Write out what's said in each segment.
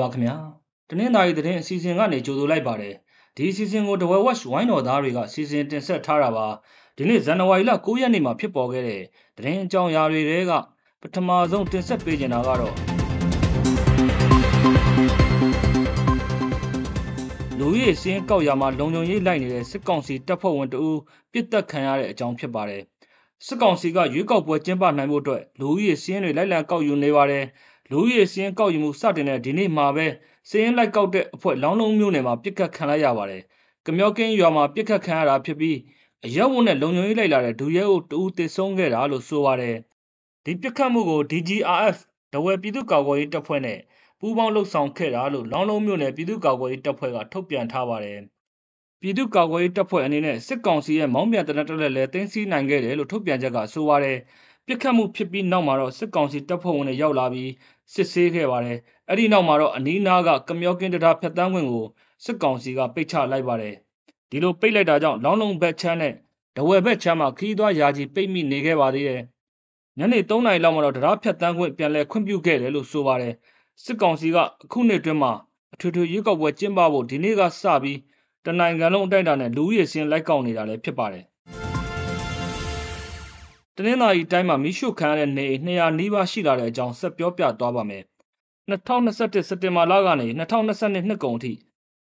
ပါခင်ဗျာတနင်္သာရီသတင်းအစီအစဉ်ကနေကြိုဆိုလိုက်ပါတယ်ဒီအစီအစဉ်ကို The Watch ဝိုင်းတော်သားတွေကစီစဉ်တင်ဆက်ထားတာပါဒီနေ့ဇန်နဝါရီလ9ရက်နေ့မှာဖြစ်ပေါ်ခဲ့တဲ့သတင်းအကြောင်းအရာတွေတဲကပထမဆုံးတင်ဆက်ပေးနေတာကတော့လူကြီးစင်းကောက်ရမှာလုံခြုံရေးလိုက်နေတဲ့စစ်ကောင်စီတပ်ဖွဲ့ဝင်တဦးပြစ်တက်ခံရတဲ့အကြောင်းဖြစ်ပါတယ်စစ်ကောင်စီကရွေးကောက်ပွဲကျင်းပနိုင်ဖို့အတွက်လူကြီးစင်းတွေလိုက်လံကောက်ယူနေပါတယ် လူဦးရေစင်းကောက်ယူမှုစတင်တဲ့ဒီနေ့မှာပဲစင်းလိုက်ကောက်တဲ့အဖွဲ့လောင်းလုံးမျိုးနယ်မှာပြစ်ခတ်ခံလိုက်ရပါတယ်။ကမျောကင်းရွာမှာပြစ်ခတ်ခံရတာဖြစ်ပြီးအရက်ဝုန်းနဲ့လုံခြုံရေးလိုက်လာတဲ့ဒူရဲကိုတူတည်ဆုံးခဲ့တာလို့ဆိုပါတယ်။ဒီပြစ်ခတ်မှုကို DGRF ဒဝဲပြည်သူ့ကာကွယ်ရေးတပ်ဖွဲ့နဲ့ပူးပေါင်းလှုပ်ဆောင်ခဲ့တာလို့လောင်းလုံးမျိုးနယ်ပြည်သူ့ကာကွယ်ရေးတပ်ဖွဲ့ကထုတ်ပြန်ထားပါတယ်။ပြည်သူ့ကာကွယ်ရေးတပ်ဖွဲ့အနေနဲ့စစ်ကောင်စီရဲ့မောင်းပြန်တနက်တက်လက်လဲတင်းစီနိုင်ခဲ့တယ်လို့ထုတ်ပြန်ချက်ကဆိုပါတယ်။ ပြစ်ခတ်မှုဖြစ်ပြီးနောက်မှာတော့စစ်ကောင်စီတပ်ဖွဲ့ဝင်တွေရောက်လာပြီးစစ်ဆေးခဲ့ပါတယ်။အဲ့ဒီနောက်မှာတော့အနီးနားကကမျောကင်းတံတားဖြတ်တန်းခွင့်ကိုစစ်ကောင်စီကပိတ်ချလိုက်ပါတယ်။ဒီလိုပိတ်လိုက်တာကြောင့်လောင်းလုံးဘက်ချမ်းနဲ့ဒဝယ်ဘက်ချမ်းမှာခီးသွွားယာကြီးပိတ်မိနေခဲ့ပါသေးတယ်။ညနေ3နာရီလောက်မှာတော့တရားဖြတ်တန်းခွင့်ပြန်လည်ခွင့်ပြုခဲ့တယ်လို့ဆိုပါတယ်။စစ်ကောင်စီကအခုနှစ်တွင်းမှာအထွေထွေရွေးကောက်ပွဲကျင်းပဖို့ဒီနေ့ကစပြီးတနိုင်ငံလုံးအတိုင်းအတာနဲ့လူဦးရေစင်းလိုက်ကောက်နေတာလည်းဖြစ်ပါတယ် တနင်္သာရီတိုင်းမှာမီးရှို့ခံရတဲ့နေအိမ်200နီးပါးရှိလာတဲ့အကြောင်းဆက်ပြောပြသွားပါမယ်။2021စက်တင်ဘာလကနေ2022နှစ်ကုန်အထိ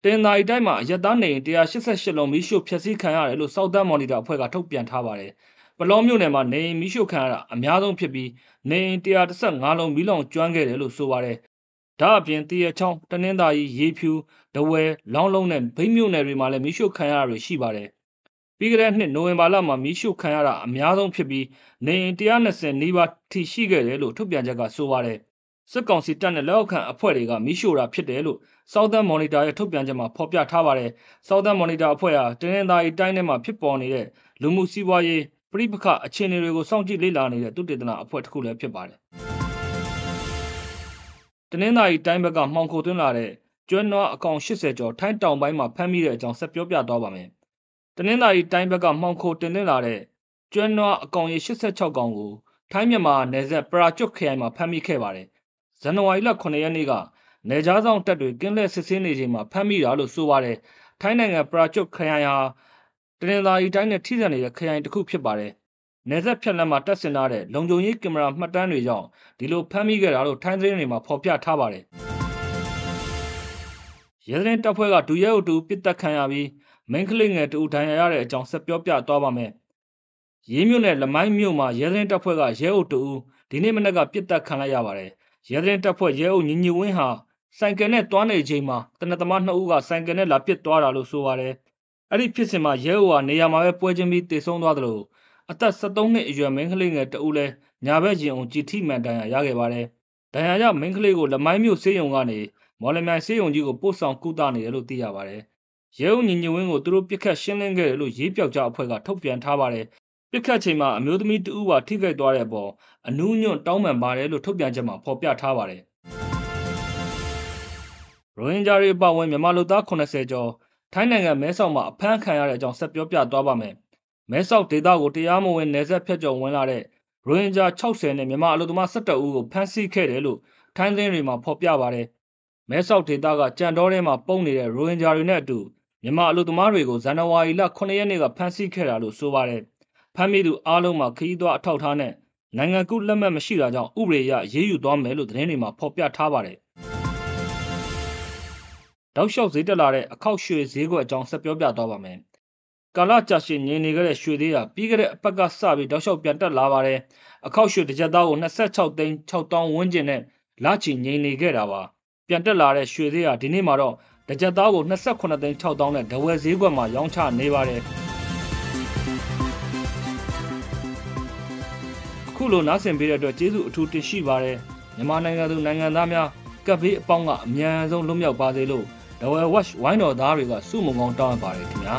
တင်သာရီတိုင်းမှာအရက်သားနေအိမ်188လုံးမီးရှို့ဖျက်ဆီးခံရတယ်လို့စောက်တမ်းမော်နီတာအဖွဲ့ကထုတ်ပြန်ထားပါတယ်။ပလောမြို့နယ်မှာနေအိမ်မီးရှို့ခံရတာအများဆုံးဖြစ်ပြီးနေအိမ်115လုံးမီးလောင်ကျွမ်းခဲ့တယ်လို့ဆိုပါတယ်။ဒါအပြင်တရချောင်းတနင်္သာရီရေဖြူဒဝဲလောင်းလုံးနဲ့ဗိမ့်မြို့နယ်တွေမှာလည်းမီးရှို့ခံရတာတွေရှိပါတယ် ပြီးခဲ့တဲ့နှစ်နိုဝင်ဘာလမှာမီးရှို့ခံရတာအများဆုံးဖြစ်ပြီးနေအိမ်120နီးပါးထိရှိခဲ့တယ်လို့ထုတ်ပြန်ချက်ကဆိုပါတယ်စစ်ကောင်စီတပ်နဲ့လက်အောက်ခံအဖွဲ့တွေကမီးရှို့တာဖြစ်တယ်လို့ Southern Monitor ရဲ့ထုတ်ပြန်ချက်မှာဖော်ပြထားပါတယ်။ Southern Monitor အဖွဲ့ဟာတင်းရင်သားရီတိုင်းထဲမှာဖြစ်ပေါ်နေတဲ့လူမှုစီးပွားရေးပြိပခအခြေအနေတွေကိုစောင့်ကြည့်လေ့လာနေတဲ့သုတေသနအဖွဲ့တစ်ခုလည်းဖြစ်ပါတယ်။တင်းရင်သားရီတိုင်းဘက်ကမှောင်ခိုသွင်းလာတဲ့ကျွမ်းနွားအကောင်80ကျော်ထိုင်းတောင်ပိုင်းမှာဖမ်းမိတဲ့အကြောင်းဆက်ပြောပြသွားပါမယ် တနင်္သာရီတိုင်းဘက်ကမှောင်ခိုတင်သွင်းလာတဲ့ကျွမ်းနွားအကောင်ရေ86ကောင်ကိုထိုင်းမြန်မာနယ်စပ်ပရာကျွတ်ခရိုင်မှာဖမ်းမိခဲ့ပါတယ်။ဇန်နဝါရီလ9ရက်နေ့ကနေကြားဆောင်တပ်တွေကင်းလက်စစ်ဆေးနေချိန်မှာဖမ်းမိတာလို့ဆိုပါတယ်။ထိုင်းနိုင်ငံပရာကျွတ်ခရိုင်ဟာတနင်္သာရီတိုင်းနဲ့ထိစပ်နေတဲ့ခရိုင်တစ်ခုဖြစ်ပါတယ်။နယ်စပ်ဖြတ်လမ်းမှာတပ်ဆင်ထားတဲ့လုံခြုံရေးကင်မရာမှတ်တမ်းတွေကြောင့်ဒီလိုဖမ်းမိခဲ့တာလို့ထိုင်းသတင်းတွေမှာဖော်ပြထားပါတယ်။ရဲသတင်းတပ်ဖွဲ့ကဒူရဲအုပ်တူပစ်တက်ခံရပြီး မိန်းကလေးငယ်တူဒဏ်ရာရတဲ့အကြောင်းဆက်ပြောပြသွားပါမယ်။ရေးမြို့နယ်လမိုင်းမြို့မှာရဲသတင်းတပ်ဖွဲ့ကရဲအုပ်တူဒီနေ့မနက်ကပြစ်တက်ခံလိုက်ရပါတယ်။ရဲသတင်းတပ်ဖွဲ့ရဲအုပ်ညီညီဝင်းဟာဆိုင်ကယ်နဲ့တွားနေချိန်မှာတနက်သမားနှစ်ဦးကဆိုင်ကယ်နဲ့လာပစ်သွားတာလို့ဆိုပါတယ်။အဲ့ဒီဖြစ်စဉ်မှာရဲအုပ်ဟာနေရာမှာပဲပွဲချင်းပြီးတေဆုံးသွားသလိုအသက်73နှစ်အရွယ်မိန်းကလေးငယ်တဦးလည်းညာဘက်ရင်အောင်ကြည်ထိမှန်ဒဏ်ရာရခဲ့ပါတယ်။ဒဏ်ရာရမိန်းကလေးကိုလမိုင်းမြို့ဆေးရုံကနေမော်လမြိုင်ဆေးရုံကြီးကိုပို့ဆောင်ကုသနေတယ်လို့သိရပါတယ်။ ရဲအုပ်ညီညဝင်းကိုသူတို့ပြစ်ခတ်ရှင်းလင်းခဲ့တယ်လို့ရေးပြောက်ကြားအဖွဲ့ကထုတ်ပြန်ထားပါတယ်။ပြစ်ခတ်ချိန်မှာအမျိုးသမီးတဦးပါထိခိုက်သွားတဲ့အပေါ်အနူးညွန့်တောင်းပန်ပါတယ်လို့ထုတ်ပြန်ချက်မှာဖော်ပြထားပါတယ်။ရိုဟင်ဂျာတွေအပါအဝင်မြန်မာလူသား80ကျော်ထိုင်းနိုင်ငံမဲဆောက်မှာအဖမ်းခံရတဲ့အကြောင်းဆက်ပြောပြသွားပါမယ်။မဲဆောက်ဒေသကိုတရားမဝင်နယ်စပ်ဖြတ်ကျော်ဝင်လာတဲ့ရိုဟင်ဂျာ60နဲ့မြန်မာအလူသမား17ဦးကိုဖမ်းဆီးခဲ့တယ်လို့ထိုင်းသတင်းတွေမှာဖော်ပြပါတယ်။မဲဆောက်ဒေသကကြံတော်ထဲမှာပုံနေတဲ့ရိုဟင်ဂျာတွေနဲ့အတူ မြန်မာအလုပ်သမားတွေကိုဇန်နဝါရီလ9ရက်နေ့ကဖမ်းဆီးခဲ့တာလို့ဆိုပါတယ်။ဖမ်းမိသူအားလုံးမှာခရီးသွားအထောက်အထားနဲ့နိုင်ငံကူးလက်မှတ်မရှိတာကြောင့်ဥပဒေအရရေးယူသွားမယ်လို့သတင်းတွေမှာဖော်ပြထားပါတယ်။တောက်လျှောက်ဈေးတက်လာတဲ့အခောက်ရွှေဈေးကွက်အကြောင်းဆက်ပြောပြသွားပါမယ်။ကာလကြာရှည်ငြိမ်နေခဲ့တဲ့ရွှေသေးဟာပြီးခဲ့တဲ့အပတ်ကစပြီးတောက်လျှောက်ပြန်တက်လာပါတယ်။အခောက်ရွှေတစ်ကြက်သားကို26သိန်း6000ဝန်းကျင်နဲ့လချီငြိမ်နေခဲ့တာပါ။ပြန်တက်လာတဲ့ရွှေသေးဟာဒီနေ့မှာတော့ တကြက်သားကို28သိန်း6000နဲ့ဒဝယ်ဈေးကွက်မှာရောင်းချနေပါတယ်အခုလိုနားဆင်ပေးတဲ့အတွက်ကျေးဇူးအထူးတင်ရှိပါတယ်မြန်မာနိုင်ငံသူနိုင်ငံသားများကပ်ဘေးအပေါင်းကအမြန်ဆုံးလွတ်မြောက်ပါစေလို့ဒဝယ်ဝက်ဝိုင်းတော်သားတွေကစုမုံကောင်းတောင်းပါတယ်ခင်ဗျာ